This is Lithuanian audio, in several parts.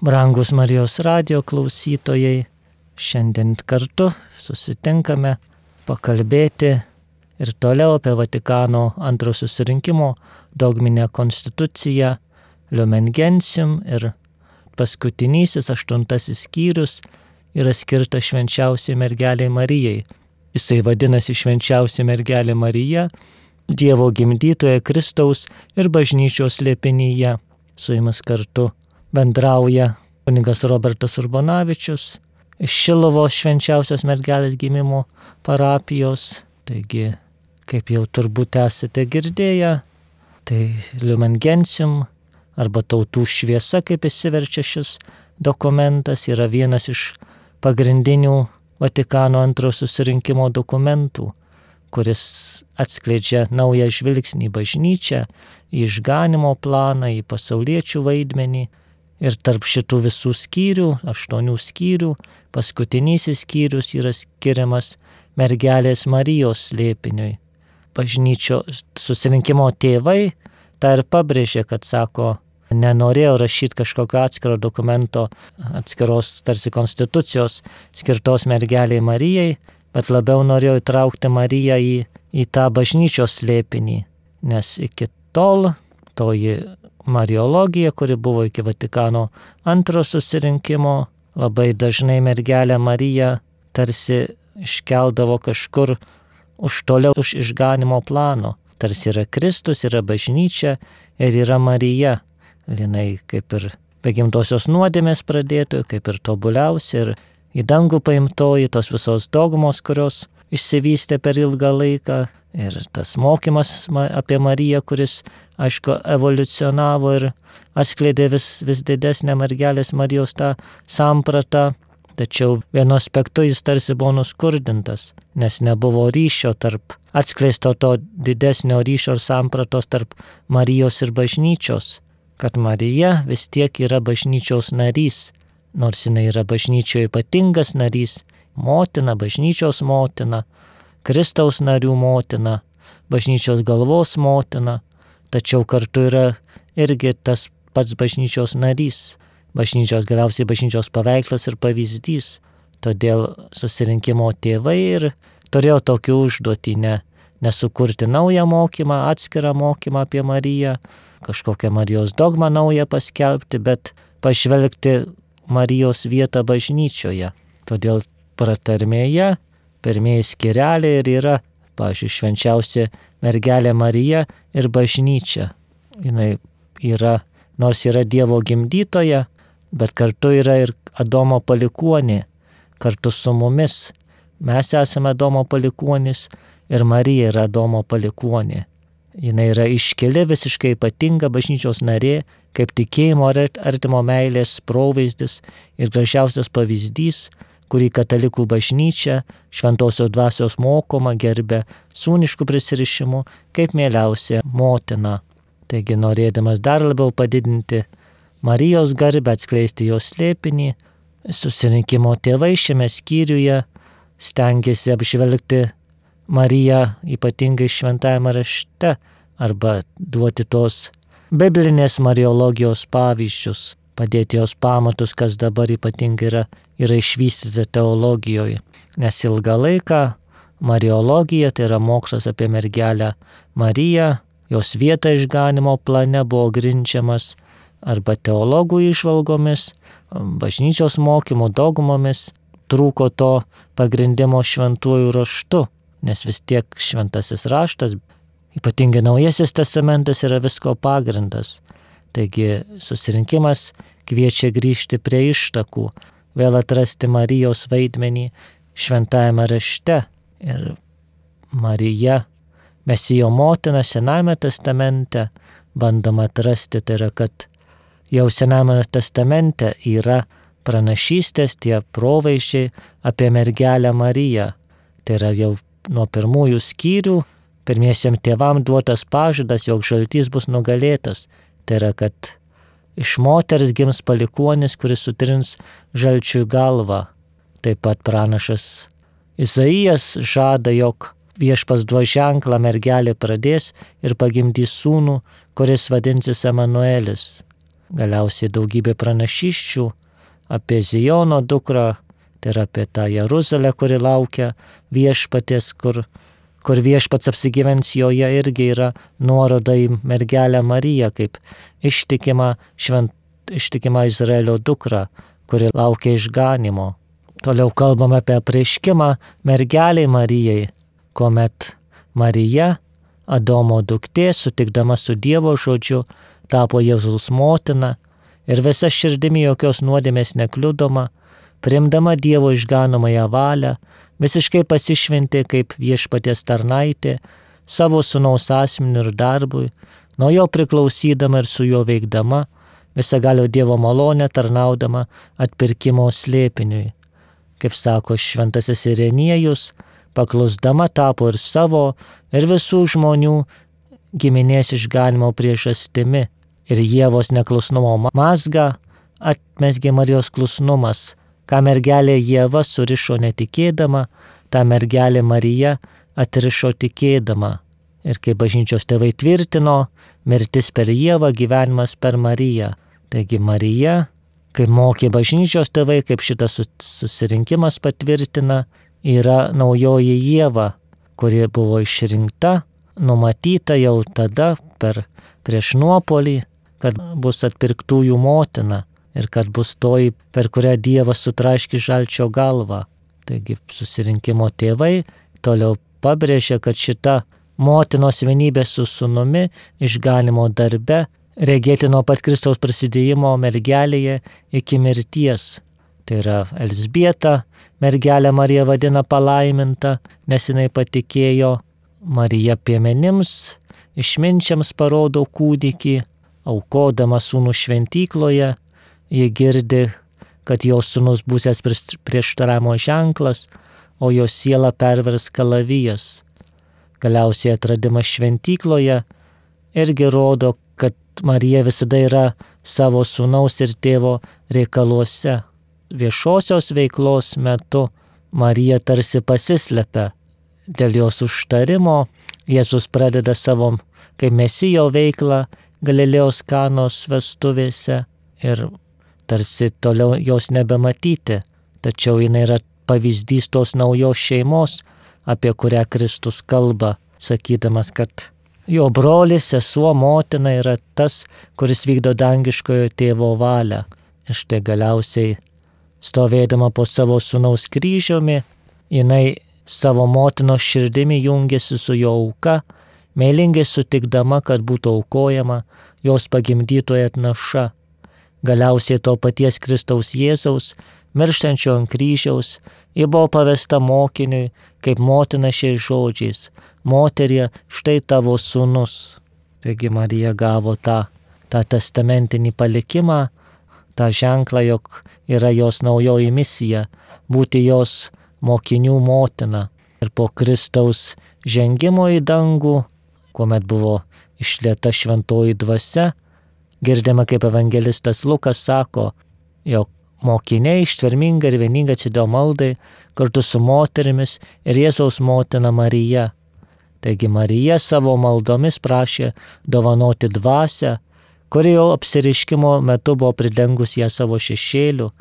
Brangus Marijos radio klausytojai, šiandien kartu susitinkame pakalbėti ir toliau apie Vatikano antro susirinkimo dogminę konstituciją Lumen Gentium ir paskutinysis aštuntasis skyrius yra skirtas švenčiausiai mergeliai Marijai. Jisai vadinasi švenčiausia mergelė Marija, Dievo gimdytoje Kristaus ir bažnyčios lėpinyje. Su jumis kartu bendrauja kunigas Robertas Urbonavičius Šilovos švenčiausios mergelės gimimo parapijos. Taigi, kaip jau turbūt esate girdėję, tai Lumen Gentium arba tautų šviesa, kaip įsiverčia šis dokumentas, yra vienas iš pagrindinių Vatikano antrojo susirinkimo dokumentų, kuris atskleidžia naują žvilgsnį į bažnyčią, į išganimo planą, į pasauliečių vaidmenį, Ir tarp šitų visų skyrių, aštuonių skyrių, paskutinysis skyrius yra skiriamas mergelės Marijos slėpiniui. Bažnyčio susirinkimo tėvai tą ir pabrėžė, kad sako, nenorėjo rašyti kažkokio atskiro dokumento, atskiros tarsi konstitucijos skirtos mergeliai Marijai, bet labiau norėjo įtraukti Mariją į, į tą bažnyčios slėpinį, nes iki tol toji Mariologija, kuri buvo iki Vatikano antro susirinkimo, labai dažnai mergelę Mariją tarsi iškeldavo kažkur už toliau už išganimo plano. Tarsi yra Kristus, yra bažnyčia ir yra Marija. Linai kaip ir be gimtosios nuodėmės pradėtojų, kaip ir tobuliausia ir į dangų paimtoji tos visos dogmos, kurios išsivystė per ilgą laiką ir tas mokymas apie Mariją, kuris, aišku, evoliucionavo ir atskleidė vis, vis didesnę mergelės Marijos tą sampratą, tačiau vienu aspektu jis tarsi buvo nuskurdintas, nes nebuvo ryšio tarp atskleisto to didesnio ryšio ir sampratos tarp Marijos ir bažnyčios, kad Marija vis tiek yra bažnyčios narys, nors jinai yra bažnyčioje ypatingas narys, motina, bažnyčios motina, Kristaus narių motina, bažnyčios galvos motina, tačiau kartu yra irgi tas pats bažnyčios narys, bažnyčios galiausiai bažnyčios paveikslas ir pavyzdys. Todėl susirinkimo tėvai ir turėjo tokį užduotį ne, nesukurti naują mokymą, atskirą mokymą apie Mariją, kažkokią Marijos dogmą naują paskelbti, bet pažvelgti Marijos vietą bažnyčioje. Todėl pratarmėje pirmieji skireliai ir yra, pažiūrėjau, švenčiausia mergelė Marija ir bažnyčia. Jis yra, nors yra Dievo gimdytoja, bet kartu yra ir Adomo palikuonė, kartu su mumis. Mes esame Adomo palikuonis ir Marija yra Adomo palikuonė. Jis yra iškeli visiškai ypatinga bažnyčios narė, kaip tikėjimo artimo meilės provaizdis ir gražiausias pavyzdys, kurį katalikų bažnyčia šventosios dvasios mokoma gerbė sūniškų prisirišimų kaip mieliausia motina. Taigi norėdamas dar labiau padidinti Marijos garbę atskleisti jos slėpinį, susirinkimo tėvai šiame skyriuje stengiasi apžvelgti Mariją ypatingai šventajame rašte arba duoti tos biblinės mariologijos pavyzdžius padėti jos pamatus, kas dabar ypatingai yra, yra išvystyta teologijoje. Nes ilgą laiką Mariologija, tai yra mokslas apie mergelę Mariją, jos vieta išganimo plane buvo grinčiamas arba teologų išvalgomis, bažnyčios mokymų dogmomis, trūko to pagrindimo šventųjų raštu, nes vis tiek šventasis raštas, ypatingai naujasis testamentas yra visko pagrindas. Taigi susirinkimas kviečia grįžti prie ištakų, vėl atrasti Marijos vaidmenį šventajame rašte. Ir Marija, Mesijo motina Sename testamente, bandoma atrasti, tai yra, kad jau Sename testamente yra pranašystės tie provaizdžiai apie mergelę Mariją. Tai yra jau nuo pirmųjų skyrių pirmiesiam tėvam duotas pažadas, jog žaltys bus nugalėtas. Tai yra, kad iš moters gims palikuonis, kuris sutrins žalčių galvą. Taip pat pranašas Izaijas žada, jog viešpas duos ženklą mergelė pradės ir pagimdys sūnų, kuris vadinsis Emanuelis. Galiausiai daugybė pranašyščių apie Zijono dukrą, tai yra apie tą Jeruzalę, kuri laukia viešpatės, kur, kur viešpats apsigyvens joje irgi yra nuoroda į mergelę Mariją kaip ištikimą, švent, ištikimą Izraelio dukrą, kuri laukia išganimo. Toliau kalbame apie prieškimą mergeliai Marijai, kuomet Marija, Adomo duktė, sutikdama su Dievo žodžiu, tapo Jėzus motina ir visa širdimi jokios nuodėmės nekliudoma, primdama Dievo išganomąją valią, visiškai pasišventė kaip viešpaties tarnaitė savo sunaus asmeniu ir darbui, nuo jo priklausydama ir su juo veikdama, visagalio Dievo malonę tarnaudama atpirkimo slėpiniui. Kaip sako šventasis Irenijus, paklusdama tapo ir savo, ir visų žmonių giminės išganimo priežastimi ir Jėvos neklusnumo mazgą atmesgė Marijos klusnumas, ką mergelė Jėva surišo netikėdama, tą mergelė Marija atrišo tikėdama. Ir kaip bažnyčios tėvai tvirtino, mirtis per Jėvą, gyvenimas per Mariją. Taigi Marija, kaip mokė bažnyčios tėvai, kaip šitas susirinkimas patvirtina, yra naujoji Jėva, kuri buvo išrinkta, numatyta jau tada per prieš nuopolį, kad bus atpirktųjų motina ir kad bus toji, per kurią Dievas sutraški žalčio galvą. Taigi susirinkimo tėvai toliau pabrėžia, kad šita motinos vienybė su sunumi išganimo darbe regėti nuo pat Kristaus prasidėjimo mergelėje iki mirties. Tai yra Elsbieta, mergelę Mariją vadina palaiminta, nes jinai patikėjo Marija piemenims, išminčiams parodo kūdikį, aukodama sūnų šventykloje, ji girdi, kad jos sūnus būsės prieštaramo ženklas, o jos siela pervers kalavijas. Galiausiai atradimas šventykloje irgi rodo, kad Marija visada yra savo sūnaus ir tėvo reikaluose. Viešosios veiklos metu Marija tarsi pasislepia. Dėl jos užtarimo Jėzus pradeda savo kaip mesijo veiklą Galilėjos kanos vestuvėse ir tarsi toliau jos nebematyti, tačiau jinai yra pavyzdys tos naujos šeimos, apie kurią Kristus kalba, sakydamas, kad jo brolis, sesuo, motina yra tas, kuris vykdo dangiškojo tėvo valią. Ir štai galiausiai, stovėdama po savo sunaus kryžiumi, jinai savo motinos širdimi jungiasi su jo auka, meilingai sutikdama, kad būtų aukojama jos pagimdytoje atnaša. Galiausiai to paties Kristaus Jėzaus, mirštančio ant kryžiaus, ji buvo pavesta mokiniui, kaip motina šiais žodžiais - moterie, štai tavo sūnus. Taigi Marija gavo tą, tą testamentinį palikimą, tą ženklą, jog yra jos naujoji misija - būti jos mokinių motina. Ir po Kristaus žengimo į dangų kuomet buvo išlieta šventoji dvasia, girdima kaip evangelistas Lukas sako, jog mokiniai ištvermingai ir vieningai atsidėjo maldai kartu su moterimis ir Jėzaus motina Marija. Taigi Marija savo maldomis prašė dovanoti dvasę, kuri jau apsiriškimo metu buvo pridengus ją savo šešėliu,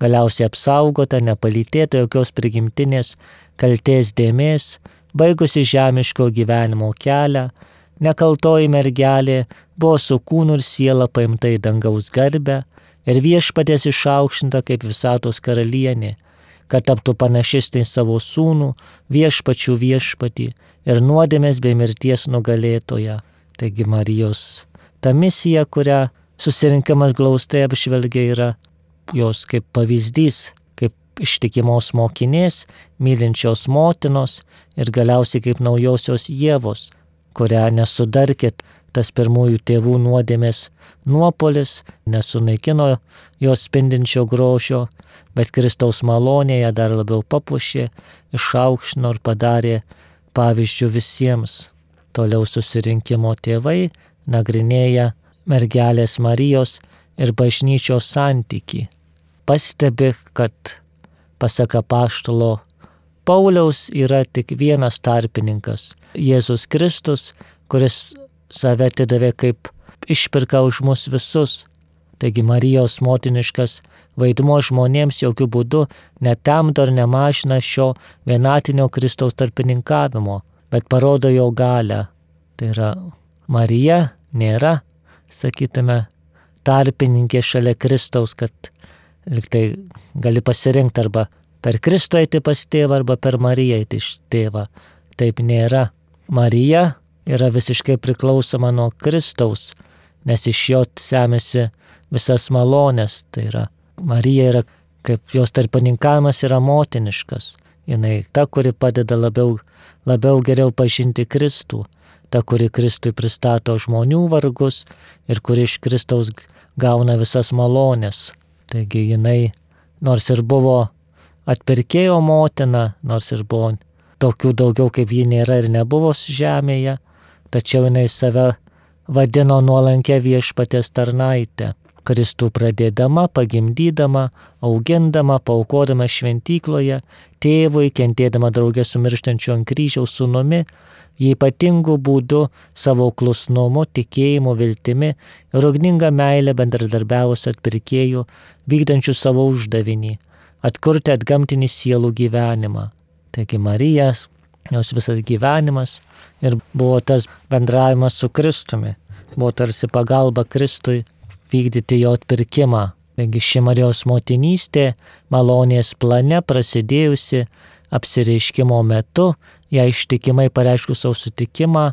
galiausiai apsaugota, nepalytėta jokios prigimtinės kalties dėmės, baigusi žemiško gyvenimo kelią, nekaltoji mergelė buvo su kūnu ir siela paimta į dangaus garbę ir viešpatės išaukštinta kaip visatos karalienė, kad taptų panašesnė savo sūnų, viešpačių viešpatį ir nuodėmės bei mirties nugalėtoja. Taigi Marijos ta misija, kurią susirinkimas glaustai apžvelgia, yra jos kaip pavyzdys ištikimos mokinės, mylinčios motinos ir galiausiai kaip naujosios Jėvos, kurią nesudarkit tas pirmųjų tėvų nuodėmės nuopolis, nesunaikino jos spindinčio grožio, bet Kristaus malonėje dar labiau papušė, išaukštino ir padarė pavyzdžių visiems. Toliau susirinkimo tėvai nagrinėja mergelės Marijos ir bažnyčios santyki. Pastebi, kad pasak apaštalo Pauliaus yra tik vienas tarpininkas - Jėzus Kristus, kuris save atidavė kaip išpirka už mus visus. Taigi Marijos motiniškas vaidmo žmonėms jokių būdų netamdo ir nemažina šio vienatinio Kristaus tarpininkavimo, bet parodo jo galę. Tai yra Marija nėra, sakytume, tarpininkė šalia Kristaus, kad liktai gali pasirinkti arba per Kristų eiti pas tėvą arba per Mariją eiti iš tėvą. Taip nėra. Marija yra visiškai priklausoma nuo Kristaus, nes iš jo semėsi visas malonės. Tai yra, Marija yra, kaip jos tarpininkavimas yra motiniškas. Jis ta, kuri padeda labiau, labiau geriau pažinti Kristų, ta, kuri Kristui pristato žmonių vargus ir kuri iš Kristaus gauna visas malonės. Taigi jinai, nors ir buvo atpirkėjo motina, nors ir buvo tokių daugiau kaip ji nėra ir nebuvo žemėje, tačiau jinai save vadino nuolankę viešpatės tarnaitę. Kristų pradėdama, pagimdydama, augindama, paukodama šventykloje, tėvui, kentėdama draugė su mirštančiu ant kryžiaus sunumi, jį ypatingų būdų savo klusnumu, tikėjimu, viltimi ir ugninga meilė bendradarbiavus atpirkėjų, vykdančių savo uždavinį - atkurti atgamtinį sielų gyvenimą. Taigi Marijas, jos visas gyvenimas ir buvo tas bendravimas su Kristumi, buvo tarsi pagalba Kristui vykdyti jo atpirkimą. Taigi ši Marijos motinystė malonės plane prasidėjusi apsireiškimo metu, ją ištikimai pareiškus savo sutikimą,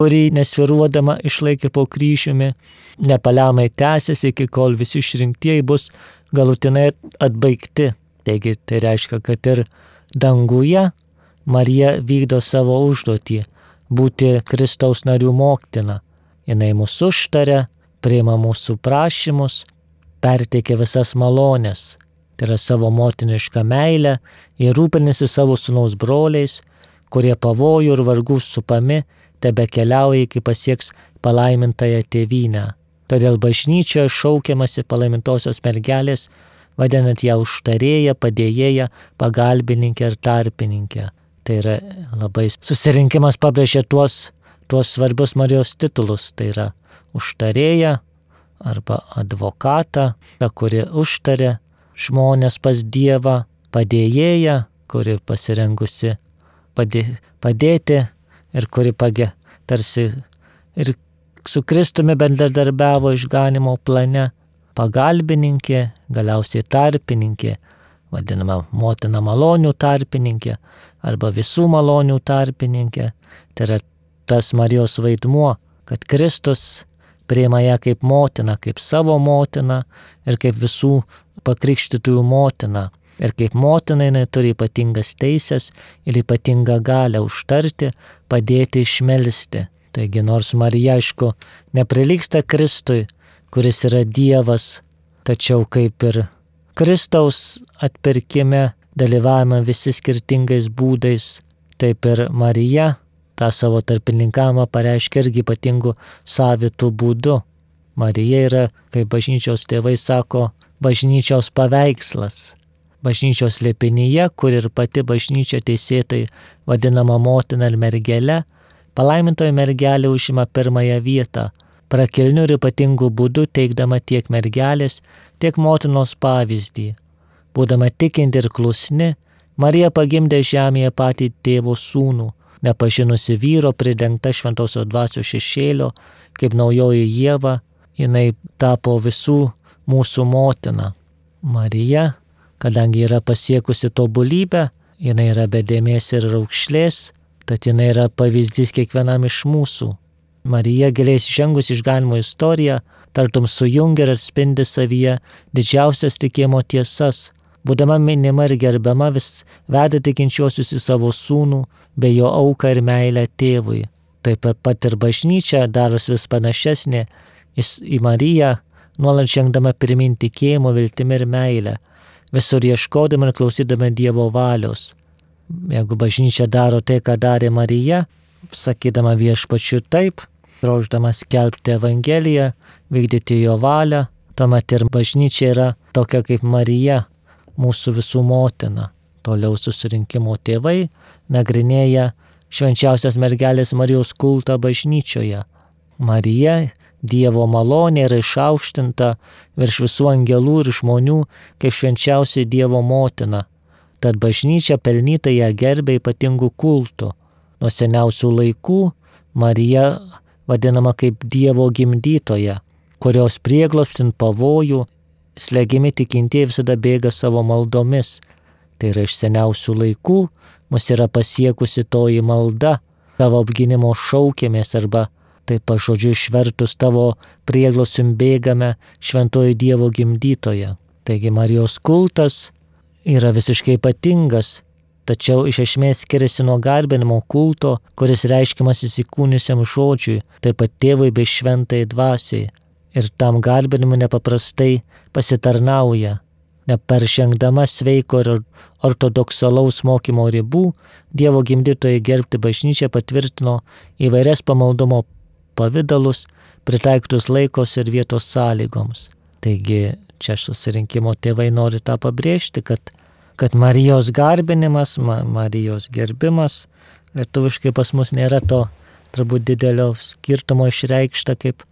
kurį nesviruodama išlaikė po kryžiumi, nepaliamai tęsiasi iki kol visi išrinktieji bus galutinai atbaigti. Taigi tai reiškia, kad ir danguje Marija vykdo savo užduotį - būti Kristaus narių moktina. Jis mus užtarė, priima mūsų prašymus, perteikia visas malonės, tai yra savo motinišką meilę ir rūpinasi savo sunaus broliais, kurie pavojų ir vargų supami tebe keliauja iki pasieks palaimintąją tėvynę. Todėl bažnyčioje šaukiamasi palaimintosios mergelės, vadinant ją užtarėją, padėjėją, pagalbininkę ir tarpininkę. Tai yra labai susirinkimas pabrėžia tuos, tuos svarbius Marijos titulus. Tai yra užtarėją arba advokatą, ta, kuri užtarė žmonės pas Dievą, padėjėją, kuri pasirengusi padė, padėti ir kuri pagė tarsi ir su Kristumi bendradarbiavo išganimo plane, pagalbininkė, galiausiai tarpininkė, vadinama motina malonių tarpininkė arba visų malonių tarpininkė. Tai yra tas Marijos vaidmuo, kad Kristus priima ją kaip motiną, kaip savo motiną ir kaip visų pakrikštytųjų motiną. Ir kaip motina jinai turi ypatingas teisės ir ypatingą galę užtarti, padėti išmelsti. Taigi nors Marija, aišku, neprilyksta Kristui, kuris yra Dievas, tačiau kaip ir Kristaus atpirkime dalyvavime visi skirtingais būdais, taip ir Marija tą savo tarpininkavimą pareiškia irgi ypatingų savitų būdų. Marija yra, kaip bažnyčios tėvai sako, bažnyčios paveikslas. Bažnyčios lėpinyje, kur ir pati bažnyčia teisėtai vadinama motina ir mergelė, palaimintoji mergelė užima pirmąją vietą, prakilnių ir ypatingų būdų teikdama tiek mergelės, tiek motinos pavyzdį. Būdama tikinti ir klusni, Marija pagimdė žemėje patį tėvo sūnų, nepažinusi vyro pridengta šventosios dvasios šešėlio, kaip naujoji Jėva, jinai tapo visų mūsų motina. Marija, kadangi yra pasiekusi tobulybę, jinai yra bedėmės ir raukšlės, tad jinai yra pavyzdys kiekvienam iš mūsų. Marija giliai žengus išganimo istoriją, tartum sujungia ir atspindi savyje didžiausias tikėjimo tiesas būdama minima ir gerbiama vis veda tikinčiuosius į savo sūnų, bei jo auką ir meilę tėvui. Taip pat ir bažnyčia daros vis panašesnė į Mariją, nuolat žengdama pirmin tikėjimo, viltimi ir meilę, visur ieškodama ir klausydama Dievo valios. Jeigu bažnyčia daro tai, ką darė Marija, sakydama viešpačiu taip, trošdama skelbti Evangeliją, vykdyti jo valią, tuomet ir bažnyčia yra tokia kaip Marija, mūsų visų motina. Toliau susirinkimo tėvai nagrinėja švenčiausios mergelės Marijos kultą bažnyčioje. Marija Dievo malonė yra išaukštinta virš visų angelų ir žmonių kaip švenčiausiai Dievo motina. Tad bažnyčia pelnytai ją gerbė ypatingų kultų. Nuo seniausių laikų Marija vadinama kaip Dievo gimdytoja, kurios prieglopstint pavojų, slegimi tikintieji visada bėga savo maldomis. Tai yra iš seniausių laikų mus yra pasiekusi toji malda, tavo apginimo šaukėmės arba taip pažodžiu išvertus tavo prieglosim bėgame šventoji Dievo gimdytoje. Taigi Marijos kultas yra visiškai ypatingas, tačiau iš esmės skiriasi nuo garbinimo kulto, kuris reiškiamas įsikūniusiam žodžiui, taip pat tėvui bei šventai dvasiai. Ir tam garbinimu nepaprastai pasitarnauja neperžengdama sveiko ir ortodoksalaus mokymo ribų, Dievo gimdytojai gerbti bažnyčią patvirtino įvairias pamaldumo pavydalus, pritaiktus laikos ir vietos sąlygoms. Taigi čia susirinkimo tėvai nori tą pabrėžti, kad, kad Marijos garbinimas, ma, Marijos gerbimas, lietuviškai pas mus nėra to turbūt didelio skirtumo išreikšta kaip,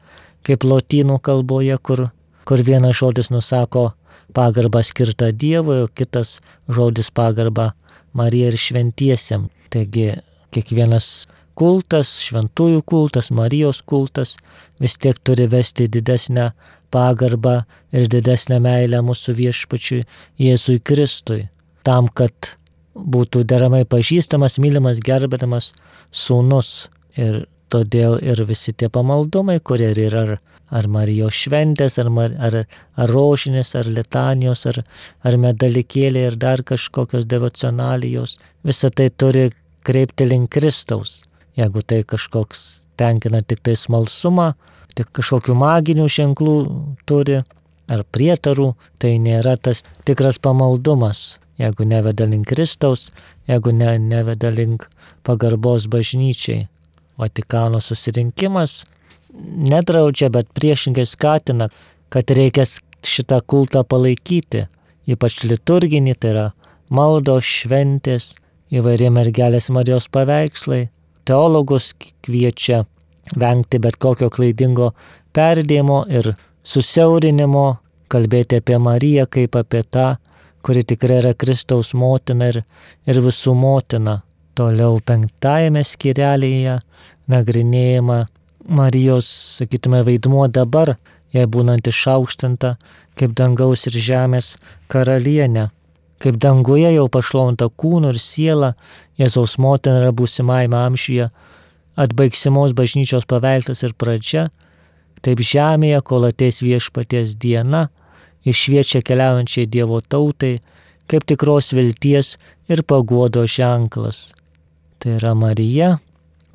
kaip lotynų kalboje, kur, kur vienas žodis nusako pagarba skirta Dievui, o kitas žodis pagarba Marija ir šventiesiam. Taigi kiekvienas kultas, šventųjų kultas, Marijos kultas vis tiek turi vesti didesnę pagarbą ir didesnę meilę mūsų viešpačiui Jėzui Kristui, tam, kad būtų deramai pažįstamas, mylimas, gerbiamas sūnus. Ir todėl ir visi tie pamaldumai, kurie yra ar, ar Marijos šventės, ar, ar, ar rožinės, ar litanijos, ar, ar medalikėlė, ir dar kažkokios devocionalijos, visa tai turi kreipti link Kristaus. Jeigu tai kažkoks tenkina tik tai smalsumą, tik kažkokių maginių ženklų turi, ar prietarų, tai nėra tas tikras pamaldumas. Jeigu neveda link Kristaus, jeigu ne, neveda link pagarbos bažnyčiai. Vatikano susirinkimas nedraudžia, bet priešingai skatina, kad reikia šitą kultą palaikyti, ypač liturginį, tai yra maldos šventės, įvairi mergelės Marijos paveikslai, teologus kviečia vengti bet kokio klaidingo perdėjimo ir susiaurinimo, kalbėti apie Mariją kaip apie tą, kuri tikrai yra Kristaus motina ir, ir visų motina. Toliau penktajame skirelėje nagrinėjama Marijos, sakytume, vaidmuo dabar, jai būnant išaukštinta kaip dangaus ir žemės karalienė kaip danguje jau pašlaunta kūnų ir siela, Jėzaus motina yra būsimajame amžiuje, atbaigsimos bažnyčios paveiktas ir pradžia, taip žemėje, kol ateis viešpaties diena, išviečia keliaujančiai Dievo tautai, kaip tikros vilties ir paguodo ženklas. Tai yra Marija,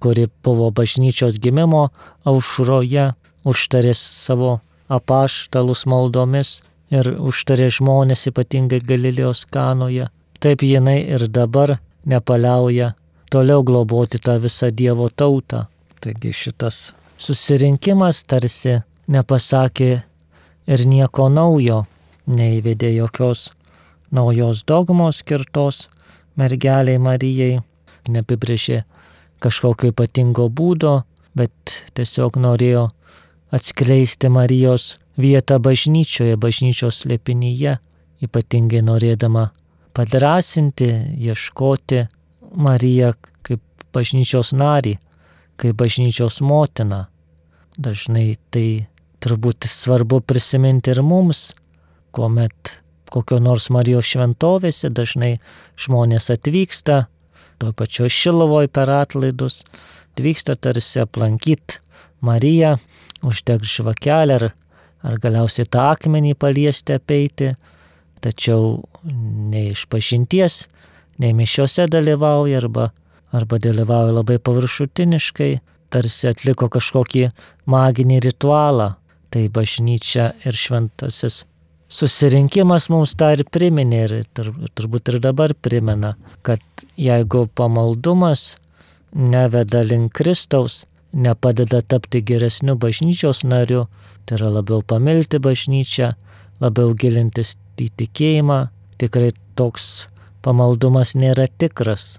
kuri buvo bažnyčios gimimo aušroje, užtarė savo apaštalus maldomis ir užtarė žmonės ypatingai Galilėjos kanoje. Taip jinai ir dabar nepaliauja toliau globoti tą visą Dievo tautą. Taigi šitas susirinkimas tarsi nepasakė ir nieko naujo, neįvedė jokios naujos dogmos skirtos mergeliai Marijai, neapibrėžė kažkokio ypatingo būdo, bet tiesiog norėjo atskleisti Marijos vietą bažnyčioje, bažnyčios slėpinyje, ypatingai norėdama padrasinti, ieškoti Mariją kaip bažnyčios narį, kaip bažnyčios motina. Dažnai tai turbūt svarbu prisiminti ir mums, kuomet kokio nors Marijos šventovėse dažnai žmonės atvyksta, to pačio Šilovoj per atlaidus, atvyksta tarsi aplankyti Mariją, uždeg žvakelę ar ar galiausiai tą akmenį paliesti, apeiti, tačiau nei iš pažinties, nei mišiuose dalyvauja arba, arba dalyvauja labai paviršutiniškai, tarsi atliko kažkokį maginį ritualą. Tai bažnyčia ir šventasis susirinkimas mums tą ir priminė ir tur, turbūt ir dabar primena, kad jeigu pamaldumas neveda link Kristaus, nepadeda tapti geresniu bažnyčios nariu, tai yra labiau pamilti bažnyčią, labiau gilintis į tikėjimą, tikrai toks pamaldumas nėra tikras,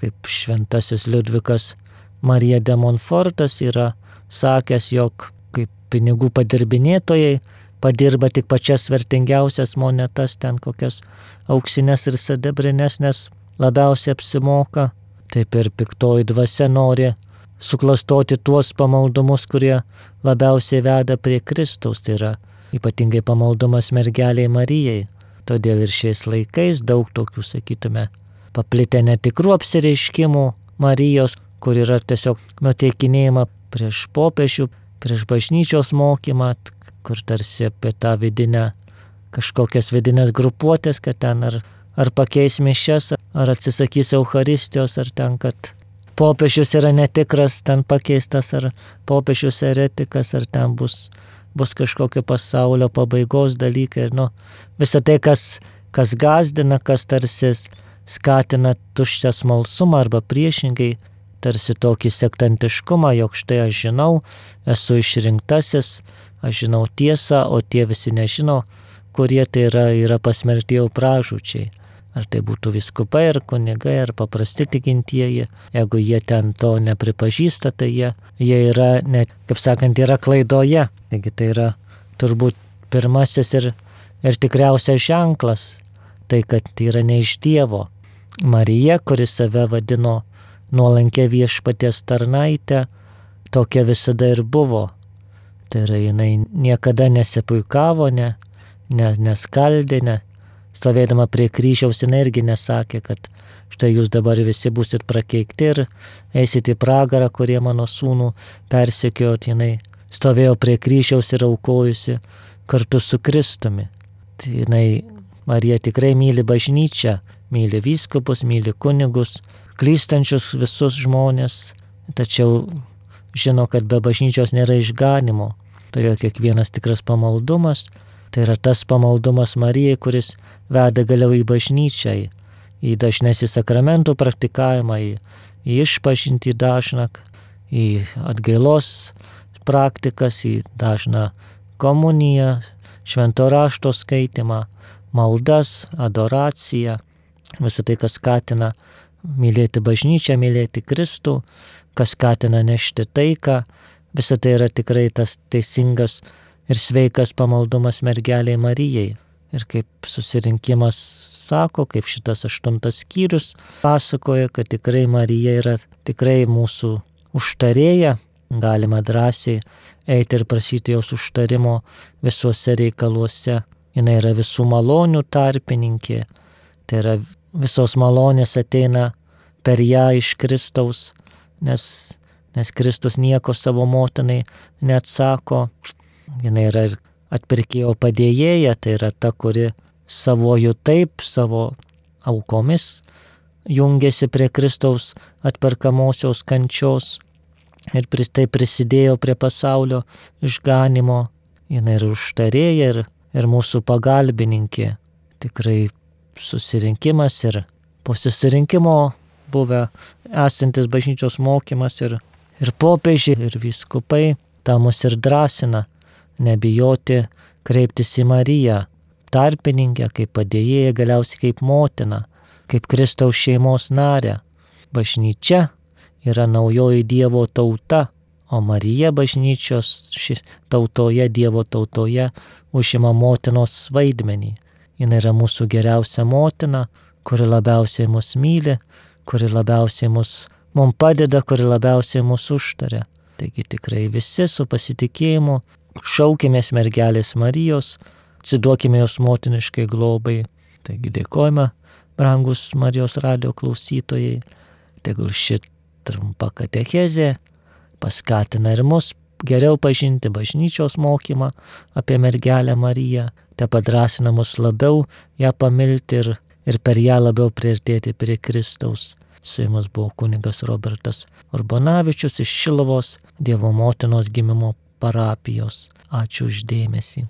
kaip šventasis Liudvikas Marija de Monfortas yra sakęs, jog kaip pinigų padirbinėtojai padirba tik pačias vertingiausias monetas, ten kokias auksinės ir sidabrinės, nes labiausiai apsimoka. Taip ir piktoji dvasia nori suklastoti tuos pamaldumus, kurie labiausiai veda prie Kristaus, tai yra ypatingai pamaldumas mergeliai Marijai. Todėl ir šiais laikais daug tokių, sakytume, paplitę netikrų apsireiškimų Marijos, kur yra tiesiog nuteikinėjama prieš popiežių, prieš bažnyčios mokymą, kur tarsi apie tą vidinę, kažkokias vidinės grupuotės, kad ten ar, ar pakeis mišes, ar atsisakys Euharistijos, ar ten, kad popiežius yra netikras, ten pakeistas, ar popiežius eretikas, ar ten bus, bus kažkokio pasaulio pabaigos dalykai. Ir, nu, visą tai, kas, kas gazdina, kas tarsi skatina tuščią smalsumą arba priešingai tarsi tokį sektantiškumą, jog štai aš žinau, esu išrinktasis, aš žinau tiesą, o tie visi nežino, kurie tai yra, yra pasmerti jau pražučiai. Ar tai būtų viskupai, ar kunigai, ar paprasti tikintieji, jeigu jie ten to nepripažįsta, tai jie, jie yra, net, kaip sakant, yra klaidoje. Taigi tai yra turbūt pirmasis ir, ir tikriausias ženklas, tai kad tai yra ne iš Dievo. Marija, kuris save vadino nuolankė viešpaties tarnaitė, tokia visada ir buvo. Tai yra jinai niekada nesipuikavo, ne, ne, neskaldė, ne, stovėdama prie kryžiaus irgi nesakė, kad štai jūs dabar visi busit prakeikti ir eisite į pragarą, kurie mano sūnų persekiojot, jinai stovėjo prie kryžiaus ir aukojusi kartu su Kristumi. Tai jinai, Marija tikrai myli bažnyčią, myli vyskupus, myli kunigus, klystančius visus žmonės, tačiau žino, kad be bažnyčios nėra išganimo. Todėl kiekvienas tikras pamaldumas tai yra tas pamaldumas Marijai, kuris veda galiau į bažnyčią, į dažnesį sakramentų praktikavimą, į, išpažinti dažną, į atgailos praktikas, į dažną komuniją, švento rašto skaitimą, maldas, adoraciją, visą tai, kas skatina mylėti bažnyčią, mylėti Kristų, kas skatina nešti taiką, visa tai yra tikrai tas teisingas ir sveikas pamaldumas mergeliai Marijai. Ir kaip susirinkimas sako, kaip šitas aštuntas skyrius pasakoja, kad tikrai Marija yra tikrai mūsų užtarėja, galima drąsiai eiti ir prašyti jos užtarimo visuose reikaluose. Jis yra visų malonių tarpininkė, tai yra visos malonės ateina per ją iš Kristaus, nes, nes Kristus nieko savo motinai neatsako. Jis yra ir atpirkėjo padėjėja, tai yra ta, kuri savojų taip, savo aukomis jungiasi prie Kristaus atperkamosios kančios ir tai prisidėjo prie pasaulio išganimo. Jis yra užtarėja ir, ir mūsų pagalbininkė. Tikrai susirinkimas ir po susirinkimo buvę esantis bažnyčios mokymas ir, ir popiežiai, ir viskupai, tą mus ir drąsina nebijoti kreiptis į Mariją, tarpininkę, kaip padėjėją, galiausiai kaip motiną, kaip Kristaus šeimos narę. Bažnyčia yra naujoji Dievo tauta, o Marija bažnyčios tautoje, Dievo tautoje užima motinos vaidmenį. Jis yra mūsų geriausia motina, kuri labiausiai mus myli, kuri labiausiai mus, mums padeda, kuri labiausiai mus užtaria. Taigi tikrai visi su pasitikėjimu šaukimės mergelės Marijos, atsiduokime jos motiniškai globai. Taigi dėkojame, brangus Marijos radio klausytojai, tegul ši trumpa katechezė paskatina ir mus geriau pažinti bažnyčios mokymą apie mergelę Mariją, te padrasina mus labiau ją pamilti ir, ir per ją labiau priartėti prie Kristaus. Su jumis buvo kunigas Robertas Urbonavičius iš Šilovos Dievo motinos gimimo parapijos. Ačiū uždėmesi.